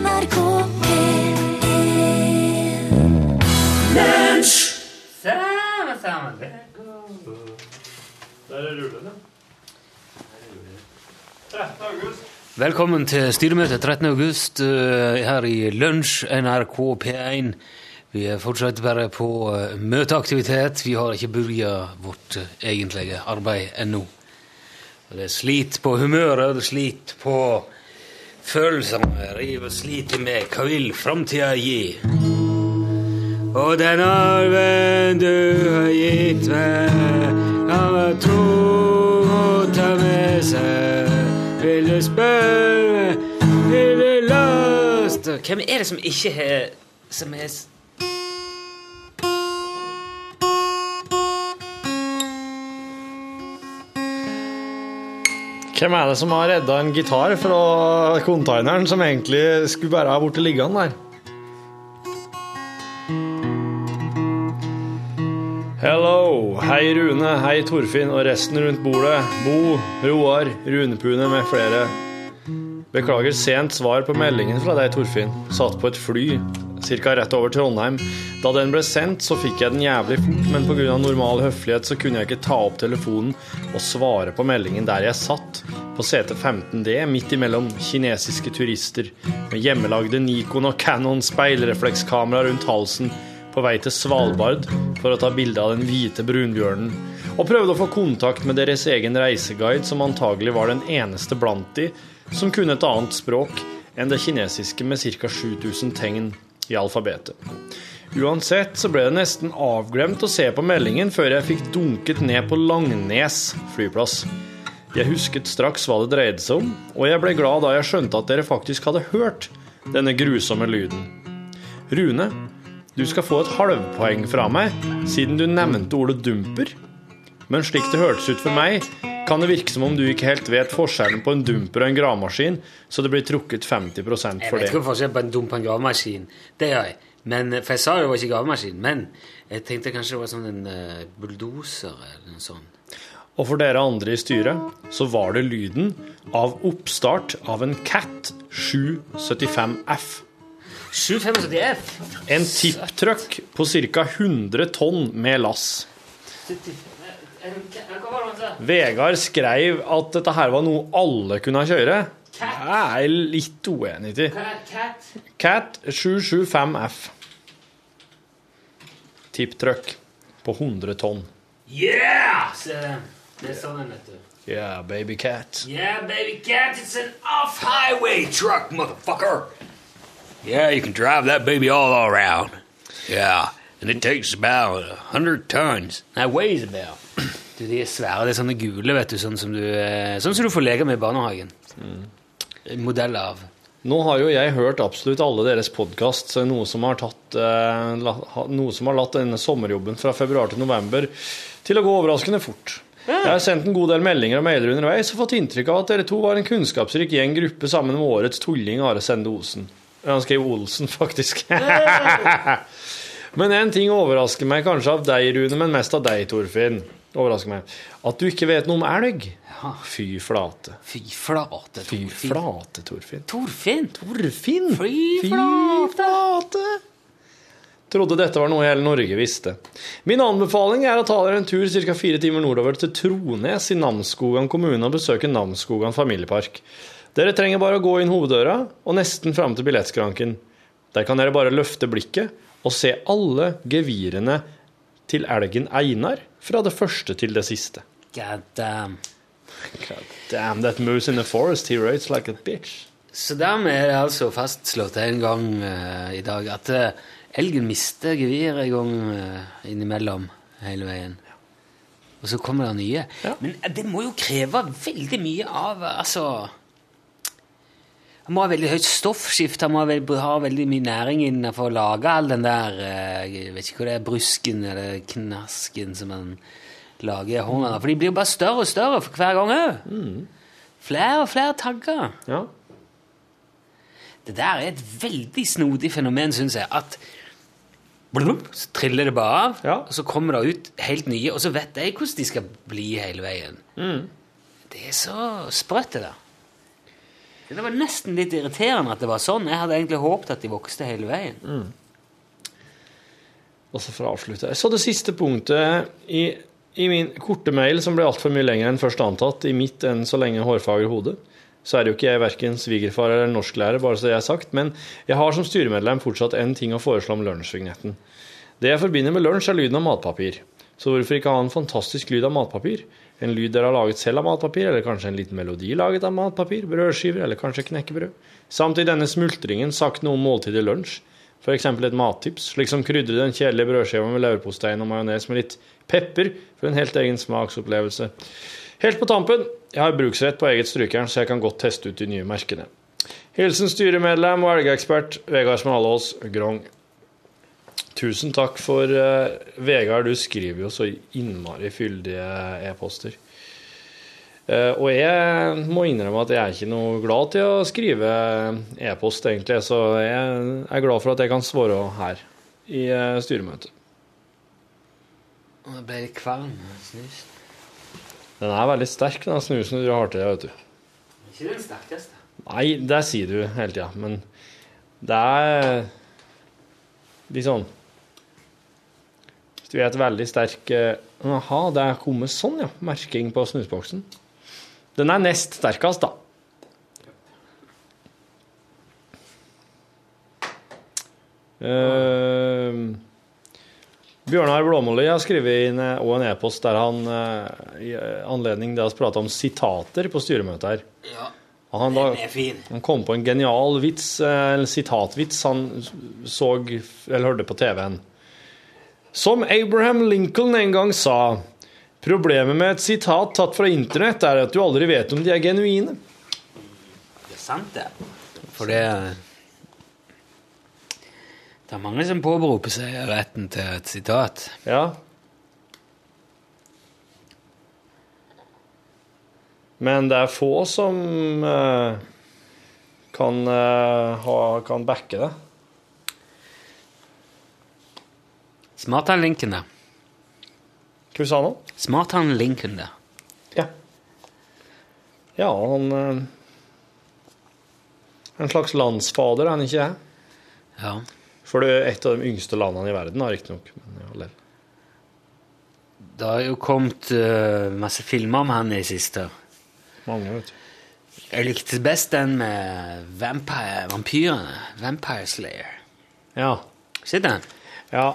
NRK P1 Lunsj! Sammen, sammen. Der er rullene. Velkommen til styremøte 13. august eh, her i Lunsj, NRK P1. Vi er fortsatt bare på eh, møteaktivitet. Vi har ikke begynt vårt eh, egentlige arbeid ennå. Det er slit på humøret, det er slit på følelsene. River sliter med hva vil framtida gi. Og den arven du har gitt meg, kan være tro å ta med seg. Vil du spørre, vil du laste Hvem er det som ikke har Som er Hvem er det som har redda en gitar fra containeren som egentlig skulle bare ha blitt liggende der? Hello! Hei Rune, hei Torfinn og resten rundt bordet. Bo, Roar, Runepune med flere. Beklager sent svar på meldingen fra deg, Torfinn. Satt på et fly ca. rett over Trondheim. Da den ble sendt, så fikk jeg den jævlig fort, men pga. normal høflighet så kunne jeg ikke ta opp telefonen og svare på meldingen der jeg satt, på sete 15D, midt imellom kinesiske turister med hjemmelagde Nikon og Canon speilreflekskamera rundt halsen på vei til Svalbard for å ta bilde av den hvite brunbjørnen, og prøvde å få kontakt med deres egen reiseguide, som antagelig var den eneste blant de som kunne et annet språk enn det kinesiske med ca. 7000 tegn i alfabetet. Uansett så ble det nesten avglemt å se på meldingen før jeg fikk dunket ned på Langnes flyplass. Jeg husket straks hva det dreide seg om, og jeg ble glad da jeg skjønte at dere faktisk hadde hørt denne grusomme lyden. Rune, du skal få et halvpoeng fra meg, siden du nevnte ordet dumper. Men slik det hørtes ut for meg, kan det virke som om du ikke helt vet forskjellen på en dumper og en gravemaskin, så det blir trukket 50 for det. Jeg vet ikke forskjellen på en dumper og en gravemaskin. Det gjør jeg. Men, for jeg sa det var ikke gravemaskin. Men jeg tenkte kanskje det var sånn en eh, uh, bulldoser eller noe sånt. Og for dere andre i styret så var det lyden av oppstart av en Cat 775F. 775F? En tipptruck på ca. 100 tonn med lass. 75. Vegard skrev at dette her var noe alle kunne kjøre. Jeg er litt uenig i. Cat? Cat 775F. Tipptrykk på 100 tonn. Yeah! Se den. Det sånn den, vet du. Yeah, baby cat. Yeah, baby cat, it's an off-highway truck, motherfucker. Yeah, you can drive that baby all around. Yeah, and it takes about a hundred tons. That weighs about. Du, de er svære. Det er sånne gule, vet du, sånn som du, eh, sånn som du får leke med i barnehagen. Mm. Modell av. Nå har jo jeg hørt absolutt alle deres podkast, noe som har tatt eh, Noe som har latt denne sommerjobben fra februar til november til å gå overraskende fort. Jeg har sendt en god del meldinger og mailer underveis og fått inntrykk av at dere to var en kunnskapsrik gjeng gruppe sammen med årets tulling Are Sende Osen. Han skrev Olsen, faktisk. men en ting overrasker meg kanskje av deg, Rune, men mest av deg, Torfinn. Overrasker meg. At du ikke vet noe om elg. Ja. Fy flate. Fy flate, Torfinn. Fy flate, Torfinn. Torfinn. Torfinn! Fy Fy flate. flate! Trodde dette var noe hele Norge visste. Min anbefaling er å ta dere en tur ca. fire timer nordover til Trones i Namsskogan kommune og besøke Namsskogan familiepark. Dere trenger bare å gå inn hoveddøra og nesten fram til billettskranken. Der kan dere bare løfte blikket og se alle gevirene til elgen Einar fra det første til det siste. God damn. God damn that moose in the forest, he rates like a bitch. Så dermed er det altså fastslått en gang uh, i dag at uh, elgen mister geviret en gang uh, innimellom hele veien. Og så kommer det nye. Ja. Men det må jo kreve veldig mye av Altså Han må ha veldig høyt stoffskift, han må ha veldig, ha veldig mye næring innenfor å lage all den der eh, Jeg vet ikke hva det er, brusken eller knasken som han lager i hånda. For de blir jo bare større og større for hver gang òg. Flere og flere tagger. Ja. Det der er et veldig snodig fenomen, syns jeg. At så triller det bare av, Ja. og så kommer det ut helt nye, og så vet jeg hvordan de skal bli hele veien. Mm. Det er så sprøtt, det der. Det var nesten litt irriterende at det var sånn. Jeg hadde egentlig håpet at de vokste hele veien. Og så for å avslutte Så det siste punktet i, i min korte mail, som ble altfor mye lenger enn først antatt, i mitt enn så lenge hårfagre hode, så er det jo ikke jeg verken svigerfar eller norsklærer, bare så det er sagt, men jeg har som styremedlem fortsatt en ting å foreslå om lunsjvignetten. Det jeg forbinder med lunsj, er lyden av matpapir. Så hvorfor ikke ha en fantastisk lyd av matpapir? En lyd dere har laget selv av matpapir, eller kanskje en liten melodi laget av matpapir, brødskiver eller kanskje knekkebrød. Samt i denne smultringen sagt noe om måltidet lunsj. F.eks. et mattips, slik som krydre den kjedelige brødskiva med leverpostein og majones med litt pepper for en helt egen smaksopplevelse. Helt på tampen, jeg har bruksrett på eget strykejern, så jeg kan godt teste ut de nye merkene. Hilsen styremedlem og elgeekspert Vegard Smalås Grong. Tusen takk for uh, Vegard, du skriver jo så innmari fyldige e-poster. Uh, og jeg må innrømme at jeg er ikke noe glad til å skrive e-post, egentlig, så jeg er glad for at jeg kan svare her i uh, styremøtet. Det ble litt kvalm. Snus. Den er veldig sterk, den snusen du har til deg, vet du. Ikke den sterkeste. Nei, det sier du hele tida, men det er litt sånn Du er et veldig sterk eh, Aha, det er kommet sånn, ja. Merking på snusboksen. Den er nest sterkest, da. Uh, Bjørnar Blåmolli har skrevet inn eh, også en e-post der han i anledning til å prate om sitater på styremøtet her. Ja, han, da, den er fin. han kom på en genial vits, eller sitatvits, han så eller hørte på TV-en. Som Abraham Lincoln en gang sa, problemet med et sitat tatt fra internett er at du aldri vet om de er genuine. Det er sant, det. For det Det er mange som påberoper seg retten til et sitat. Ja. Men det er få som uh, kan, uh, ha, kan backe det. Smart han Lincoln, da. Hva sa du nå? Smart han Lincoln, da. Ja. Ja, han eh, En slags landsfader, er han ikke det? Ja. For det er et av de yngste landene i verden, riktignok. Ja. Det har jo kommet uh, masse filmer om han i siste. Mange, vet du. Jeg likte best den med vampire, vampyrene. Vampire Slayer. Ja. Sett den? ja.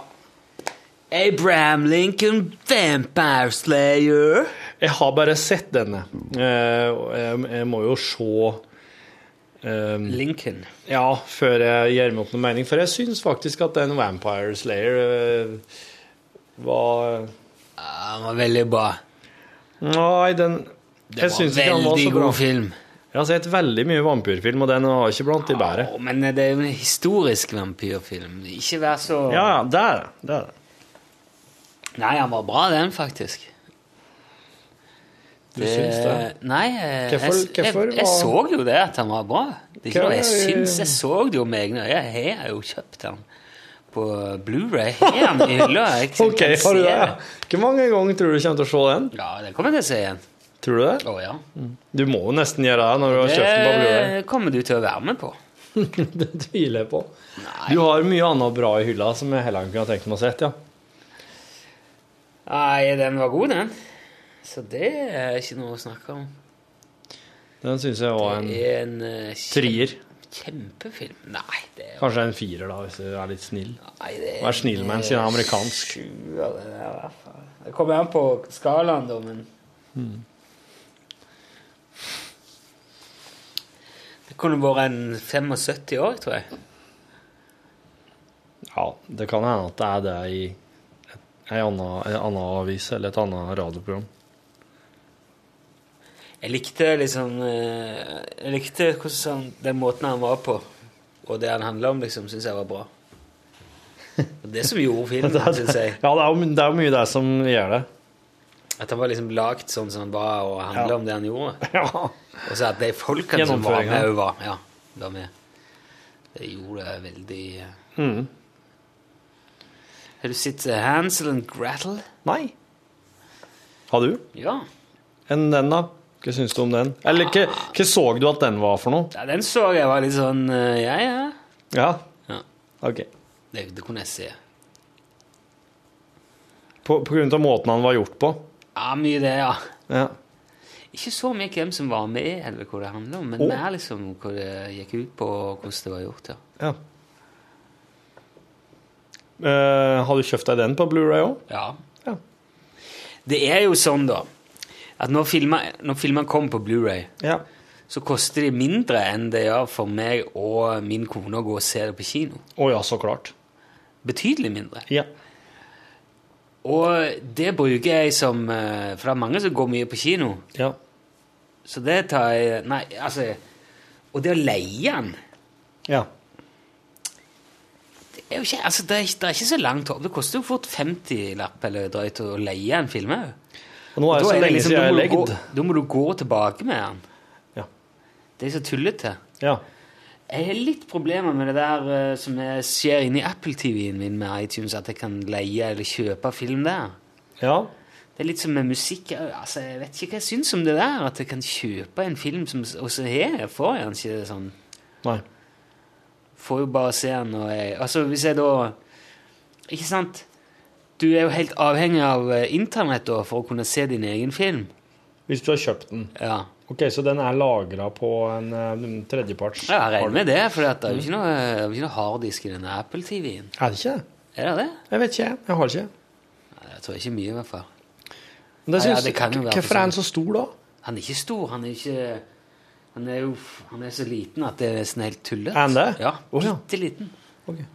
Abraham Lincoln, Vampire Slayer. Jeg har bare sett denne. Eh, jeg, må jo se um, Lincoln. Ja, før jeg gir meg opp noe mening. For jeg syns faktisk at den Vampire Slayer uh, var Ja, Den var veldig bra. Nei, den Det var en veldig god bra. film. Jeg har sett veldig mye vampyrfilm, og den var ikke blant de bedre. Ja, men det er jo en historisk vampyrfilm. Ikke vær så Ja, ja, det er det. det, er det. Nei, han var bra, den, faktisk. Du syns det? Nei, jeg, Hvorfor- jeg, hvorfor jeg, jeg så jo det at han var bra. Det er ikke noe jeg syns. Jeg så det jo med egne øyne. Jeg har jo kjøpt han på Blu-ray. Har han i hylla. Ok, har du det? det. Hvor mange ganger tror du du kommer til å se den? Ja, det kommer jeg til å se igjen. Tror du det? Å ja. Du må jo nesten gjøre det når du har kjøpt den på Blu-ray. Det kommer du til å være med på. Det tviler jeg på. Nei. Du har mye annet bra i hylla som jeg heller kunne tenkt meg å sett, ja. Nei, den var god, den. Så det er ikke noe å snakke om. Den syns jeg var en er en uh, trier. Kjempefilm. Nei, det er Kanskje en firer, da, hvis du er litt snill. Nei, det Vær snill med en siden er amerikansk. Sju av det der, i hvert fall. Det kommer an på skalaen, da, men Det kunne vært en 75 år, tror jeg. Ja, det kan hende at det er det i ei anna, en annen avis eller et annet radioprogram. Jeg likte liksom eh, Jeg likte hvordan den måten han var på, og det han handla om, liksom, syns jeg var bra. Og det som gjorde filmen, syns jeg. Ja, det er, jo, det er jo mye der som gjør det. At han var liksom lagd sånn som han var, og handla Ja. om det han gjorde. Ja. Og så at de folkene som var med, òg var, ja, var med. Det gjorde det veldig eh. Mm. Har du sett eh, Hansel and Gretel? Nei. Har du? Ja. Enn den, da? Hva syns du om den? Eller hva, hva så du at den var for noe? Ja, den så jeg var litt sånn eh, Ja, ja. Ja, ja. ok. Det, det kunne jeg se. På, på grunn av måten han var gjort på? Ja, mye det, ja. Ja. Ikke så mye hvem som var med, eller hva det handler om, men oh. mer liksom hva det gikk ut på, og hvordan det var gjort. ja. ja. Eh, har du kjøpt deg den på Blu-ray òg? Ja. Ja. Det er jo sånn, da, at når filmer, når filmer kommer på Blu-ray, Ja. så koster de mindre enn det gjør for meg og min kone å gå og se det på kino. Å ja, så klart. Betydelig mindre. Ja. Og det bruker jeg som eh, For det er mange som går mye på kino. ja. Så det tar jeg Nei, altså Og det å leie den Ja. Er jo ikke, altså, det, er, ikke- det er ikke så langt opp. Det koster jo fort 50-lapp eller drøyt å leie en film òg. Og nå er det så lenge siden jeg har legd. da må du gå tilbake med den. Ja. Det er så tullete. ja. Jeg har litt problemer med det der uh, som jeg ser inni Apple-TV-en min med iTunes, at jeg kan leie eller kjøpe film der. Ja. Det er litt som med musikk. Altså, jeg vet ikke hva jeg syns om det der. At jeg kan kjøpe en film som Og så har jeg får jeg den ikke sånn Nei. Får jo bare se når jeg Altså, hvis jeg da Ikke sant? Du er jo helt avhengig av eh, internett da for å kunne se din egen film. Hvis du har kjøpt den. Ja. Ok, så den er lagra på en en tredjeparts Ja, jeg regner med det, for det er jo ikke noe, ikke noe harddisk i denne Apple-TV-en. Er det ikke det? Er det det? Jeg vet ikke, jeg. Har ikke. Nei, Jeg tror ikke mye, i hvert fall. Men det Ja, ja, det kan jo være Hvorfor er han så stor, da? Han er ikke stor. Han er ikke Han er jo han er så liten at det er nesten helt tullete. Er han det? Ja. Ja. Bitte liten. Okay.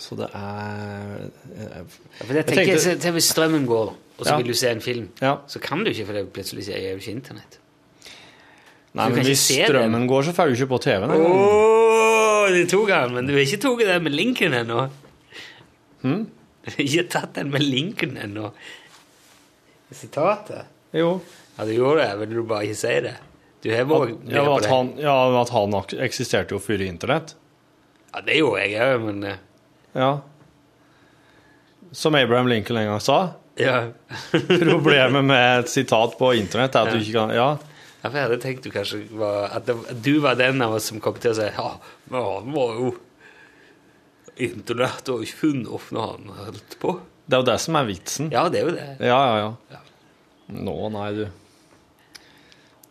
Så det er Ja, for jeg Jeg tenker, tenkte- Hvis strømmen går, og så Ja. vil du se en film, Ja. så kan du ikke, for det plutselig er jo ikke internett. Nei, men hvis strømmen strømmen går, så får du ikke på TV-en engang. Oh, de tok den, men du har ikke tatt den med linken ennå. Hmm? Du har ikke tatt den med linken ennå. Sitatet? Jo. Ja, du gjorde det, ville du bare ikke si det? Du har vært med Ja, på det. han, ja, at han eksisterte jo før internett. Ja, det gjorde jeg òg, men eh, Ja. Som Abraham Lincoln en gang sa. ja. Problemet med et sitat på internett er at du ikke kan Ja. Ja, for jeg hadde tenkt du kanskje var, at, det, at du var den av oss som kom til å si ja, men han var jo Internett og funnet opp når han holdt på. Det er jo det som er vitsen. Ja, det er jo det. Ja, ja, ja. Nå, nei, du.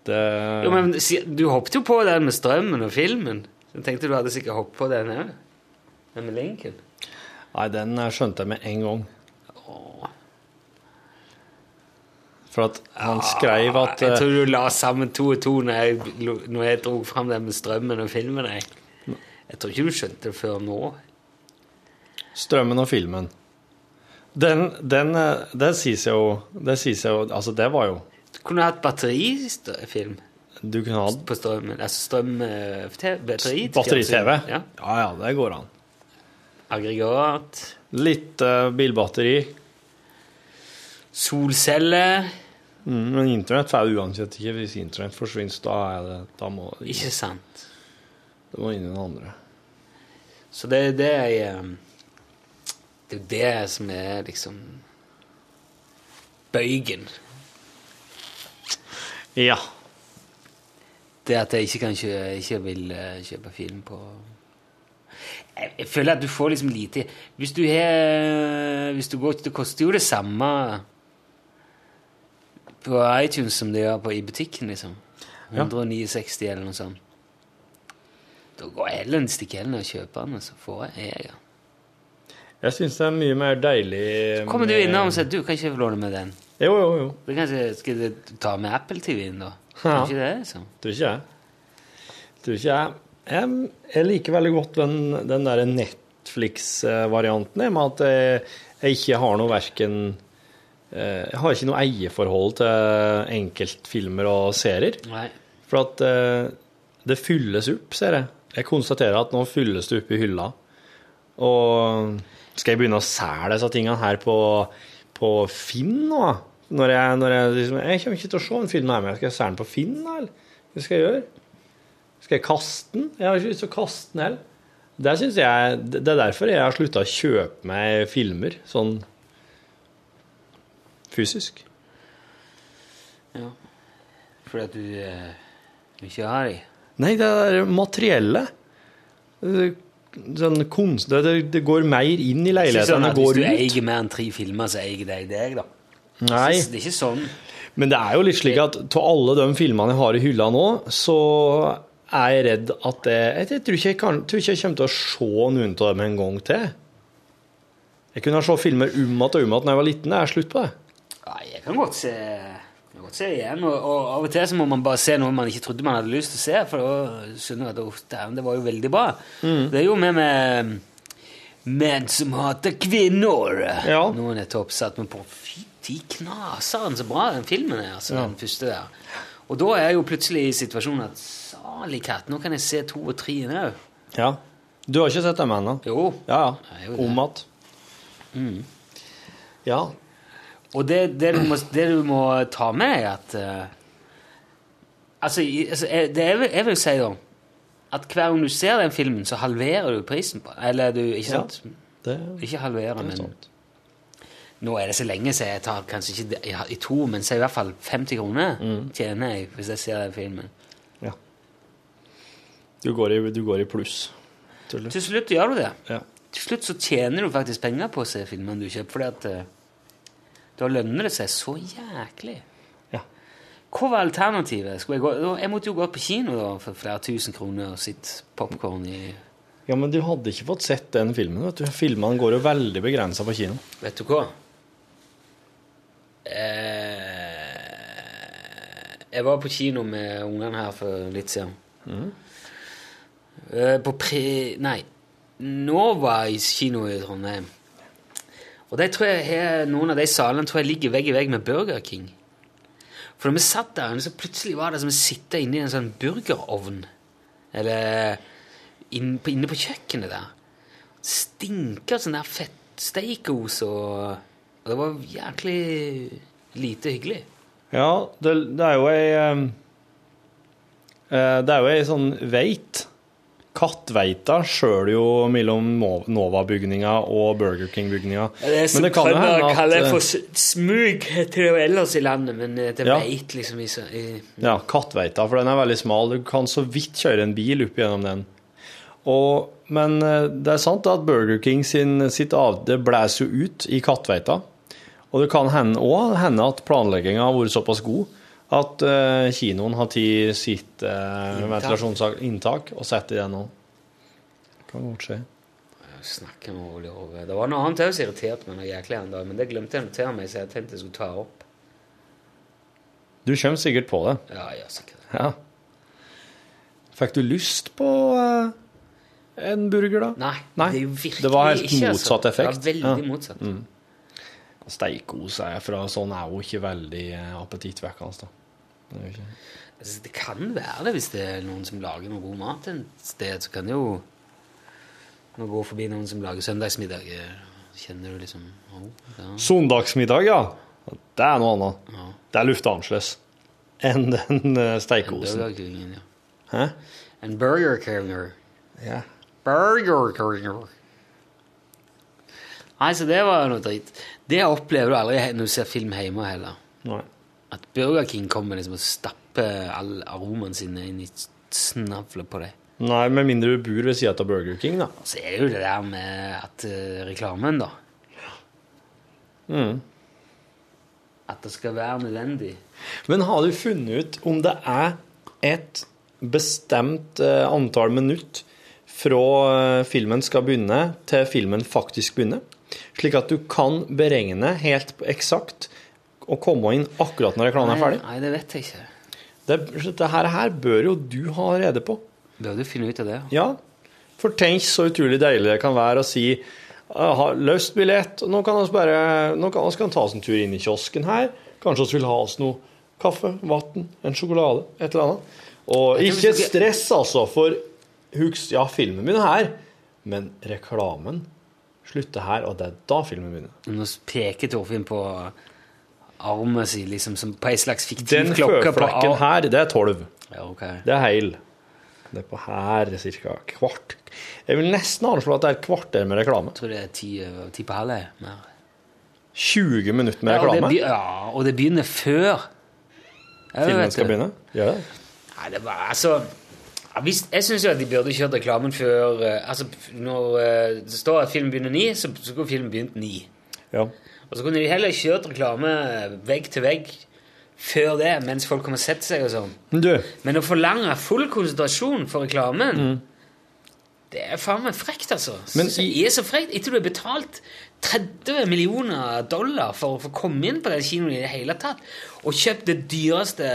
Det Jo, men Du hoppet jo på den med strømmen og filmen. Så tenkte du hadde sikkert hoppet på den òg. Den med linken. Nei, den eh, skjønte jeg med en gang. Åh. For at han skrev at Jeg eh, tror du la sammen to og to når jeg, når jeg dro fram den med strømmen og filmen. Jeg, jeg tror ikke du skjønte det før nå. Strømmen og filmen Den, den eh, Det sies jo Det sies jo Altså, det var jo Du kunne hatt batterifilm Du kunne hatt på strøm Altså strøm Batteri-tv? batteri batteri-TV. Ja. ja, ja, det går an. Aggregat. Litt uh, bilbatteri. Solceller. Mm, men internett får jeg uansett ikke. Hvis internett forsvinner, da er det Da må Ikke sant. det må inn i den andre. Så det er det jeg eh, Det er jo det som er liksom Bøygen. Ja. Det at jeg ikke, kan kjø, ikke vil eh, kjøpe film på jeg, jeg føler at du får liksom lite Hvis du har Hvis du går Det koster jo det samme på iTunes som det gjør på, i butikken, liksom. Ja. 169 eller noe sånt. Da går jeg heller stikker heller ned og kjøper den, og så får jeg jeg. Jeg syns det er mye mer deilig Kommer du med- innom og sier du kan ikke få låne med den? Jo, jo, jo. Da kanskje skal du ta med Apple-TV-en, da? Ja. Ikke det, liksom? Tror ikke jeg. Tror ikke jeg. Jeg, jeg liker veldig godt den, den der Netflix-varianten, med at jeg, jeg ikke har noe verken eh, Jeg har ikke noe eierforhold til enkeltfilmer og serier. Nei. For at eh, det fylles opp, ser jeg. Jeg konstaterer at nå fylles det opp i hylla. Og skal jeg begynne å selge disse tingene her på, på Finn nå? Når jeg, når jeg, liksom, jeg kommer ikke til å se en film her, men skal jeg selge den på Finn? Eller hva skal jeg gjøre? Skal jeg kaste den? Jeg har ikke lyst til å kaste den heller. Det, synes jeg, det det er derfor jeg har slutta å kjøpe meg filmer sånn fysisk. Ja. Fordi at du eh, du ikke har dem? Nei, det er materielle. Sånn kunst, det, det, går mer inn i leiligheten sånn enn det går ut. Hvis du eier mer enn tre filmer, så eier de deg, da. Nei, Det er ikke sånn. men det er jo litt slik at av alle de filmene jeg har i hylla nå, så er jeg redd at det Jeg, tror, ikke jeg, kan, tror ikke jeg kommer til å se noen av dem en gang til. Jeg kunne se filmer om igjen og om igjen da jeg var liten. Det er slutt på det. Nei, jeg kan godt se, godt se igjen. Og, og av og til så må man bare se noe man ikke trodde man hadde lyst til å se, for da skjønner du at «Uff, det var jo veldig bra. Mm. Det er jo med med menn som hater kvinner. Ja. Nå nettopp satt meg på Fytti knaseren, så bra den filmen er, altså, den første der. Og da er jeg jo plutselig i situasjonen at salig katt, nå kan jeg se to og tre nå. Ja. Du har ikke sett dem ennå? Jo. Ja, ja. Om igjen. Ja. Og det, det, du må, det du må ta med, er at uh, Altså, jeg, det vil, jeg vil si, da At hver gang du ser den filmen, så halverer du prisen på. Eller du Ikke Ja. sant? Det Ikke halverer, er men sant. Nå er det så lenge så jeg tar kanskje ikke i, i to, men så i hvert fall 50 kroner Mm. tjener jeg hvis jeg ser den filmen. Ja. Du går i, du går i pluss. Til slutt gjør du det. Ja. Til slutt så tjener du faktisk penger på å se filmene du kjøper, fordi at eh, da lønner det seg så jæklig. ja. Hva var alternativet? Jeg, gå, jeg måtte jo gå på kino da, for flere tusen kroner og sitte popkorn i Ja, men du hadde ikke fått sett den filmen, vet du. Filmene går jo veldig begrensa på kino. Vet du hva? Eh, jeg var på kino med ungene her for litt siden. Eh, på pre... Nei. Nova i kino i Trondheim. Og de tror jeg har, noen av de salene tror jeg ligger vegg i vegg med Burger King. For da vi satt der, så plutselig var det som å sitte inne i en sånn burgerovn. Eller inn på, inne på kjøkkenet der. Stinka sånn der fettsteikos, og, og det var jæklig lite hyggelig. Ja, det, det er jo ei eh, eh, Det er jo ei sånn veit. Kattveita sjøl jo mellom Nova-bygninga og Burger King-bygninga. Men det kan hende at kaller eh, for smug, heter det jo ellers i landet, men eh, det Ja. veit liksom i, i Ja, Kattveita, for den er veldig smal. Du kan så vidt kjøre en bil opp gjennom den. Og, men eh, det er sant at Burger King sin, sitt av, det blåser jo ut i Kattveita. Og det kan hende òg hende at planlegginga har vært såpass god at uh, kinoen har tatt sitt uh, ventilasjonsinntak og satt i nå. òg. Kan godt skje. Snakker med Ole Hove. Det var noe annet også som irriterte meg noe jæklig en dag, men det glemte jeg å notere meg, så jeg tenkte jeg skulle ta opp. Du kommer sikkert på det. Ja, jeg gjør sikkert det. Ja. Fikk du lyst på uh, en burger, da? Nei, Nei, det er jo virkelig det var helt ikke, altså. motsatt effekt. Det var veldig Ja. motsatt. Steikos er fra sånn er jo ikke veldig eh, appetittvekkende. da. Det ikke. Altså, det kan være det hvis det er noen som lager noe god mat et sted. Så kan det jo Nå gå forbi noen som lager søndagsmiddag, eh, kjenner du liksom oh, ja, Søndagsmiddag, ja. Det er noe annet. ja. Det er lufta annerledes enn den eh, steikeosen. Ja. Hæ? En Burger carrier. Ja. Burger carrier. Nei, så det var noe dritt. Det opplever du aldri når du ser film hjemme heller. Nei. At Burger King kommer liksom og stapper all aromaen sin inn i snavlet på deg. Nei, med mindre du bor ved sida av Burger King, da. Så er det jo det der med at uh, reklamen, da. Mm. At det skal være nødvendig. Men har du funnet ut om det er et bestemt uh, antall minutt fra uh, filmen skal begynne, til filmen faktisk begynner? Slik at du kan beregne helt eksakt og komme inn akkurat når reklamen er ferdig? Nei, nei, det vet jeg ikke. Det, det her, her bør jo du ha rede på. Bør du finne ut av det? Ja, for tenk så utrolig deilig det kan være å si jeg har løst billett, og nå kan vi bare nå kan oss kan ta oss en tur inn i kiosken her. Kanskje vi vil ha oss noe kaffe, vann, en sjokolade, et eller annet. Og ikke stress, altså, for husk, ja, filmen begynner her, men reklamen slutter her, og det er da filmen begynner. Nå peker Torfinn på armen sin liksom som på ei slags fiktiv Den klokke. føflekken her, det er tolv. Ja, ok. Det er heil. Det er på her cirka kvart. Jeg vil nesten anslå at det er et kvarter med reklame. Jeg tror det er ti, over- ti på halv. Mer. 20 minutter med Ja, og det reklame. ja, og det begynner før filmen skal begynne? Gjør det? Nei, det var altså Jeg syns jo at de burde kjørt reklamen før eh, Altså, når eh, det står at filmen begynner ni, så, så skulle filmen begynt ni. Ja. Og så kunne de heller kjørt reklame vegg til vegg før det, mens folk kommer og setter seg og sånn. Men du, Men å forlange full konsentrasjon for reklamen Det er faen meg frekt, altså. Mm. Men i, i- er så frekt etter du har betalt 30 millioner dollar for å få komme inn på den kinoen i det hele tatt, og kjøpt det dyreste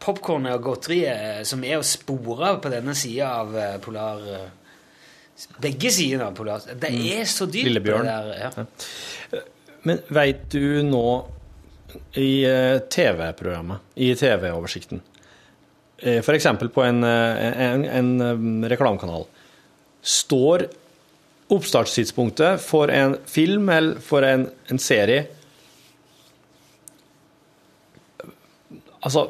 popkornet og godteriet som er å spore på denne sida av eh, Polar eh, Begge sidene av Polar. Det er så dyrt. Mm. Lillebjørn. det der, ja. Men veit du nå i eh, TV-programmet, i TV-oversikten, f.eks. for eksempel på en, eh, en, en eh, reklamekanal, står oppstartstidspunktet for en film eller for en, en serie Altså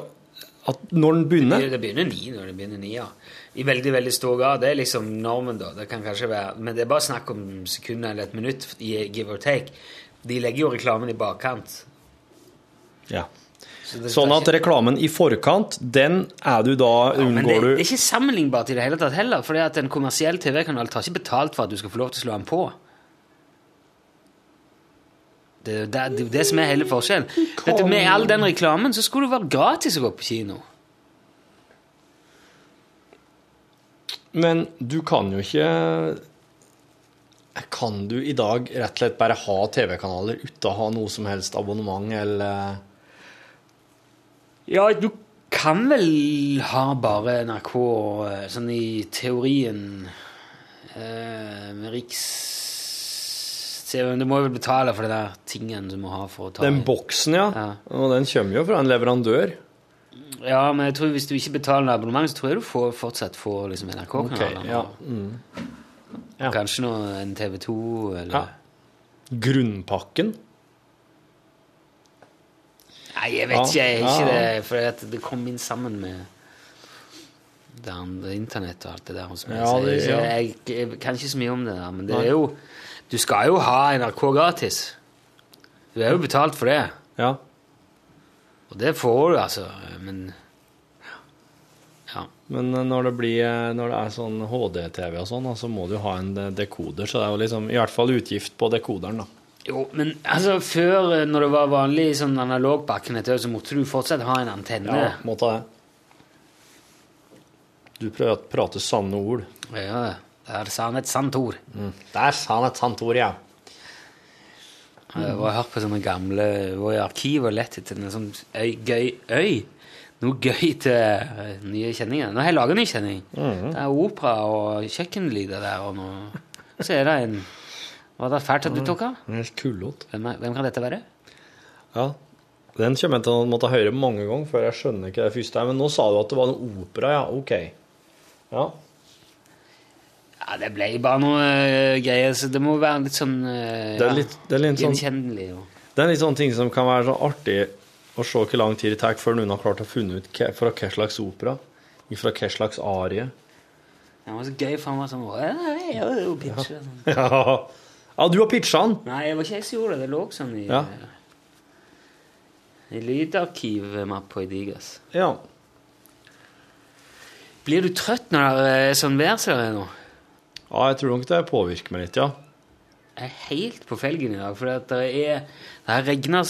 at når den begynner Det begynner ni når det begynner ni, ja. I veldig veldig stor grad. Det er liksom normen, da. Det kan kanskje være, Men det er bare snakk om sekunder eller et minutt, give or take. De legger jo reklamen i bakkant. ja. Så Sånn at reklamen i forkant, den er du da Ja, men det, du det er ikke sammenlignbart i det hele tatt heller, For at en kommersiell TV-kanal tar ikke betalt for at du skal få lov til å slå den på. Det er det, det, det som er hele forskjellen. Du, Med all den reklamen så skulle det være gratis å gå på kino. Men du kan jo ikke Kan du i dag rett og slett bare ha TV-kanaler uten å ha noe som helst abonnement eller Ja, du kan vel ha bare NRK eh, sånn i teorien eh, riks Du må vel betale for det der tingen du må ha for å ta Den boksen, ja. Ja. Og den kommer jo fra en leverandør. Ja, men jeg tror hvis du ikke betaler abonnement, så tror jeg du får, fortsatt får liksom Ok, NRK-kanaler. ja. Mm. Ja. Kanskje noe, en TV2 eller Ja. Grunnpakken. Nei, jeg vet Ja, ikke. Jeg ikke det, for det kom inn sammen med det andre internett og alt det der. hos meg. Ja, det- jeg, ja. jeg, jeg kan ikke så mye om det der, men det er jo Du skal jo ha NRK gratis. Du er jo betalt for det. Ja. Og det får du, altså. Men Ja. Men eh, når det, blir, eh, når det er sånn HD-TV og sånn, så må du ha en eh, dekoder. Så det er jo liksom i hvert fall utgift på dekoderen, da. Jo, men altså, før, når det var vanlig sånn analog så måtte du fortsatt ha en antenne. Ja, måtte det. Du prøver å prate sanne ord. Ja, det er sant et sant ord. Der sa han et sant ord, ja. Jeg har hørt på sånne gamle Var i arkivet og lett etter en sånn øy, gøy øy. Noe gøy til eh, nye kjenninger. Nå har jeg laga ny kjenning. Det er opera og kjøkkenlyder der. Og noe. Så er det en Var det fælt at du tok av? Kullot. Hvem, er- hvem kan dette være? Ja. Den kommer jeg til å måtte høre mange ganger før jeg skjønner ikke det første. Men nå sa du at det var en opera, ja. Ok. Ja. Ja, Det ble bare noe uh, greier, så det må være litt sånn uh, Det er litt, det er litt sånn gjenkjennelig. Det er litt sånn ting som kan være så artig å se hvor lang tid det tar før noen har klart å funne ut fra hva slags opera, fra hva slags arie. Det var så gøy, for han var sånn jeg var jo pitcher», sånn. Ja, ja du har pitcha den! Nei, det var ikke jeg som gjorde det. Det lå sånn i, Ja. i lydarkivmappa i Digas. Ja. Blir du trøtt når det er sånn vær som det er nå? ja, jeg tror nok det påvirker meg litt, ja. Jeg er helt på felgen i dag, for det er Det har regna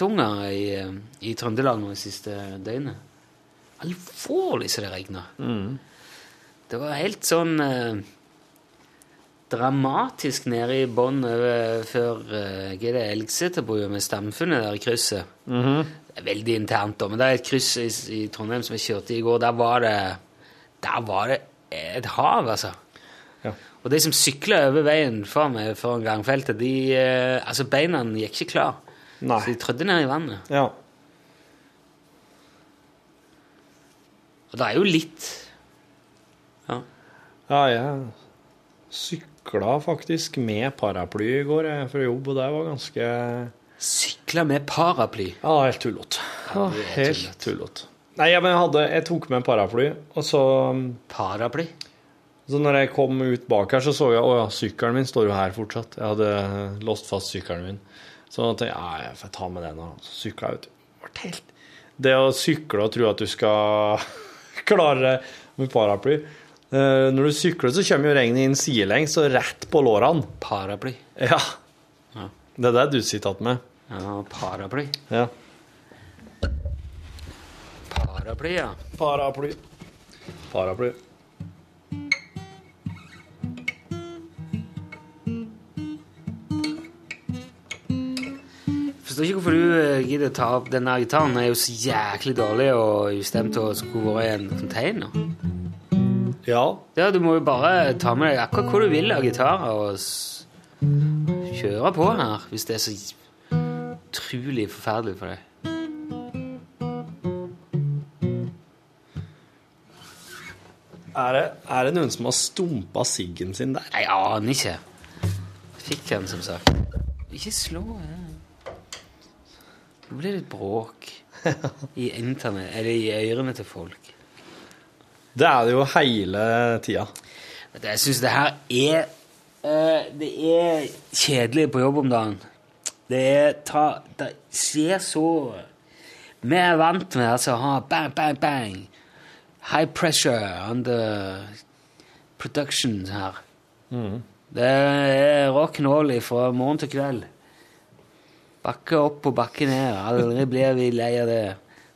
kattunger i, eh, i Trøndelag nå det siste døgnet. Alvorlig så det regna. Det var helt sånn eh, dramatisk nede i bånn før eh, Hva er det, Elgseterbrua med Stamfunnet der i krysset. Det er veldig internt, da, men det er et kryss i, i Trondheim som jeg kjørte i går. Der var det Der var det et hav, altså. Ja. Og de som sykla over veien for meg foran gangfeltet, de eh, Altså, beina gikk ikke klar. Nei. Så de trødde ned i vannet. Ja. Og det er jo litt Ja. Ja, jeg sykla faktisk med paraply i går fra jobb, og det var ganske Sykla med paraply. helt tullete. Ja, det er helt tullete. tullete. Nei, men jeg, hadde, jeg tok med en paraply, og så Paraply? Så når jeg kom ut bak her, så så jeg å ja, sykkelen min står jo her fortsatt. Jeg hadde låst fast sykkelen min. Så tenkte jeg ja, jeg får ta med den. Og så sykla jeg ut. Det Det å sykle og tro at du skal klare det med paraply eh, Når du sykler, så kommer jo regnet inn sidelengs og rett på lårene. Paraply. Ja. Ja. Det er det du sitter igjen med. Ja, paraply. Ja. Paraply, ja. Paraply. Paraply. Forstår ikke hvorfor du eh, gidder å ta opp denne gitaren. Den er jo så jæklig dårlig og ustemt og skulle vært i en container. Ja. Ja, du må jo bare ta med deg akkurat hvor du vil av gitarer og kjøre på her, hvis det er så utrolig forferdelig for deg. Er det, er det noen som har stumpa siggen sin der? Jeg aner ikke. Fikk den, som sagt. Ikke slå. Ja. Det blir litt bråk i internett, eller i ørene til folk. Det er det jo hele tida. Jeg syns det her er eh, Det er kjedelig på jobb om dagen. Det er ta, Det skjer så Vi er vant med altså, ha bang, bang, bang. High pressure under production her. Det er rock'n'roll fra morgen til kveld. Bakke opp og bakke ned. Aldri blir vi lei av det.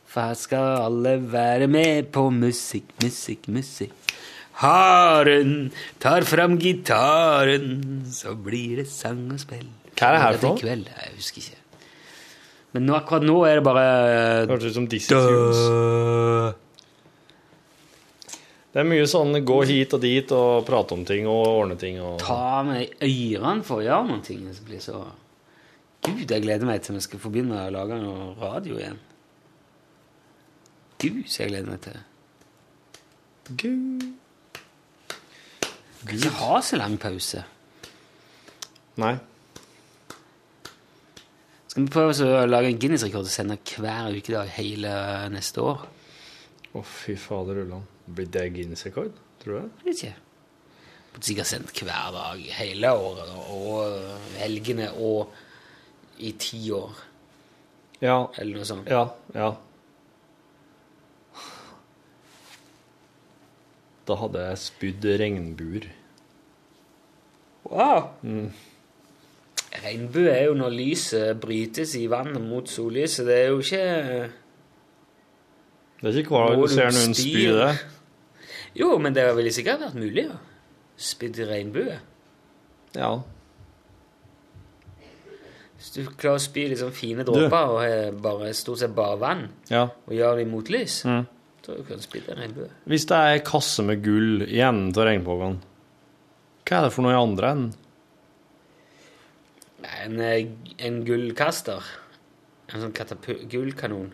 For her skal alle være med på musikk, musikk, musikk. Haren tar fram gitaren, så blir det sang og spill. Hva er det her for noe? i Jeg husker ikke. Men nå, akkurat nå er det bare Hørtes ut som Dizzie Tunes. Det er mye sånn gå hit og dit og prate om ting og ordne ting og ta med ørene for å gjøre noen ting som blir så Gud, jeg gleder meg til vi skal få begynne å lage noe radio igjen. Gud, så jeg gleder meg til Gud Gud. jeg ikke ha så lang pause. Nei. Skal vi prøve å lage en Guinness-rekord og sende hver ukedag hele neste år? Å, fy fader ulland. Blir det Guinness-rekord? Tror du vet ikke. Sikkert sendt hver dag hele året, og helgene, og i ti år, Ja. eller noe sånt. Ja. Ja. Da hadde jeg spydd regnbuer. Wow! Regnbue er jo når lyset brytes i vannet mot sollyset. Det er jo ikke Det er ikke hver dag du ser noen spy? det. Jo, men det ville sikkert vært mulig å spydde regnbue. Ja. Hvis du klarer å spy sånn fine dråper og har bare, stort sett bare vann, ja. og gjør det i motlys, Mm. så kan du spydde en regnbue. Hvis det er ei kasse med gull i enden av regnbuen, hva er det for noe i andre enden? En, eh, en gullkaster. En sånn katapu- gullkanon.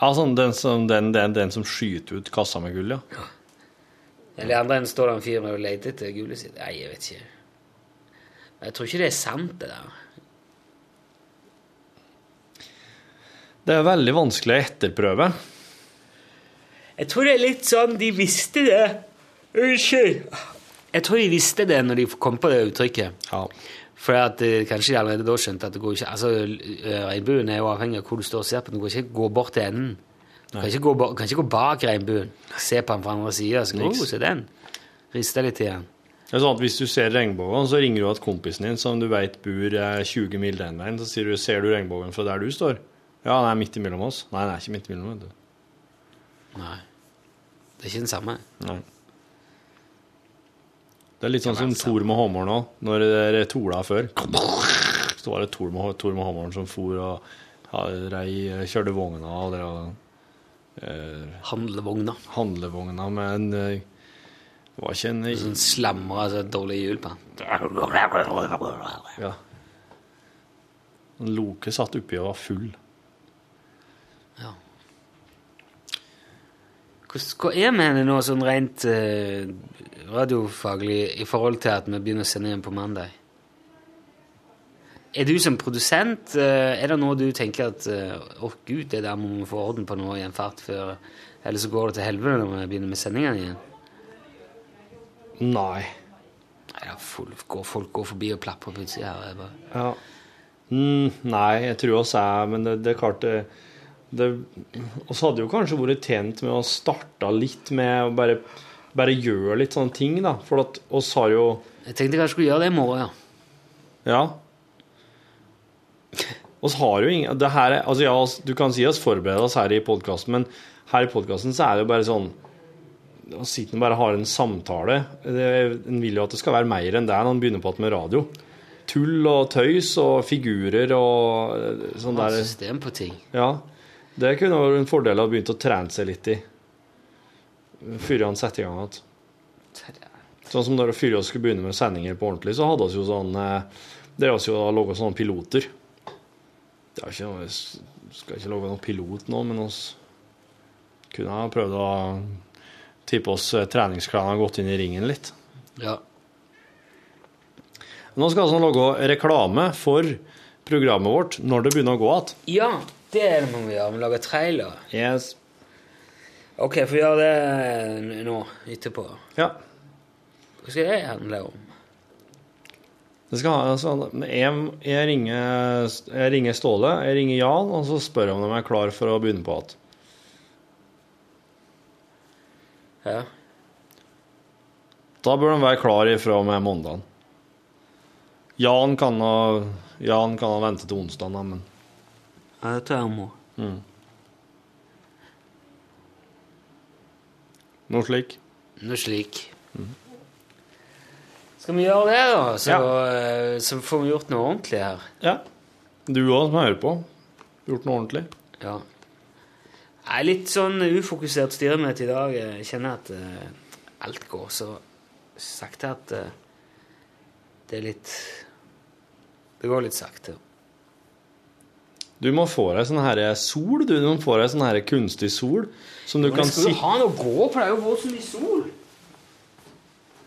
Ja, sånn den som, den, den, den som skyter ut kassa med gull, ja. Eller i andre enden står det en fyr med og leter etter gullet sitt. Nei, jeg vet ikke. Jeg tror ikke det er sant, det der. Det er veldig vanskelig å etterprøve. Jeg tror det er litt sånn de visste det. Unnskyld. Jeg tror de visste det når de kom på det uttrykket. Ja. For at, eh, kanskje de allerede da skjønte at det går ikke Altså, eh, Regnbuen er jo avhengig av hvor du står og ser på den. Du kan ikke gå bort til enden. Du kan ikke gå, kan ikke gå bak regnbuen. Se på den fra andre sida. Så oh, se den. Riste litt i den. Det er sånn at Hvis du ser regnbuen, så ringer du til kompisen din som du vet bor eh, 20 mil den veien. Så sier du 'Ser du regnbuen fra der du står?' Ja, den er midt imellom oss. Nei, den er ikke midt imellom. vet du. Nei. Det er ikke den samme. Nei. Det er litt sånn som Tor Thor med håndmål òg, når det tola før. Så var det Thor med, Thor med hammeren som for og ja, rei, kjørte vogna og drev eh, Handlevogner. handlevogna med en eh, Det var ikke en Sånn slamra altså, dårlig hjul på den. Ja. En Loke satt oppi og var full. Ja. Hva er vi henne nå, sånn rent eh, radiofaglig, i forhold til at vi begynner å sende igjen på mandag? Er du som produsent, eh, er det noe du tenker at eh, oh, gud, det der må vi få orden på nå i en fart før Eller så går det til helvete når vi begynner med sendingene igjen? Nei. Nei, folk går, folk går forbi og plapper på utsida her. Ja. Mm, nei, jeg tror også er Men det, det er klart det, det oss hadde jo kanskje vært tjent med å starte litt med å bare, bare gjøre litt sånne ting, da. For at oss har jo Jeg tenkte kanskje jeg skulle gjøre det i morgen, ja. Ja. Oss har jo ingen det her er, altså ja, Du kan si oss forbereder oss her i podkasten, men her i podkasten så er det jo bare sånn å sitte og bare har en samtale. Det- En vil jo at det skal være mer enn det når en begynner på med radio. Tull og tøys og figurer og eh, sånn der. system på ting. Ja. Det kunne vært en fordel å begynne å trene seg litt i. Før han setter i gang igjen. Sånn som når vi skulle begynne med sendinger på ordentlig, så hadde vi jo sånn eh, Dere har jo laga sånne piloter. Det er ikke noe, jeg skal ikke lage noen pilot nå, men oss kunne ha prøvd å tippe oss eh, treningsklærne og gått inn i ringen litt. Ja. Nå skal vi altså lage reklame for programmet vårt når det begynner å gå igjen. ja, det er det må vi gjøre. Vi lager trailer. Yes. Ok, får vi gjøre det nå, etterpå. Ja. Hva skal det handle om? Det skal ha, altså, jeg, jeg, ringer, jeg ringer Ståle, jeg ringer Jan, og så spør jeg om de er klar for å begynne på igjen. Ja. Da bør de være klar ifra og med mandagen. Jan kan ha, Jan kan ha vente til onsdagen, men tror jeg noe slik. Noe slik. Skal vi gjøre det, da? Så, ja. så får vi gjort noe ordentlig her. Ja. Du òg, som hører på. Gjort noe ordentlig. Ja. Jeg er litt sånn ufokusert styremøte i dag. Jeg kjenner at uh, alt går så sakte at uh, det er litt Det går litt sakte. Du må få deg sånn her sol, du. Du må få deg sånn her kunstig sol som du Men kan skal du ha noe å gå på? Det er jo vært så mye sol.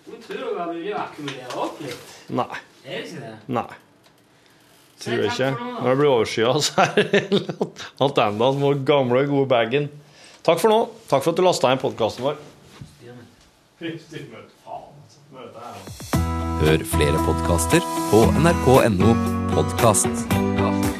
Du tror det var mulig å akkumulere opp litt. Nei. Er det ikke det? Nei. Tror jeg ikke. for. Når det blir overskya, så er det alt enda som vår gamle, gode bagen. Takk for nå. Takk for at du lasta inn podkasten vår. Hør flere podkaster på nrk.no podkast.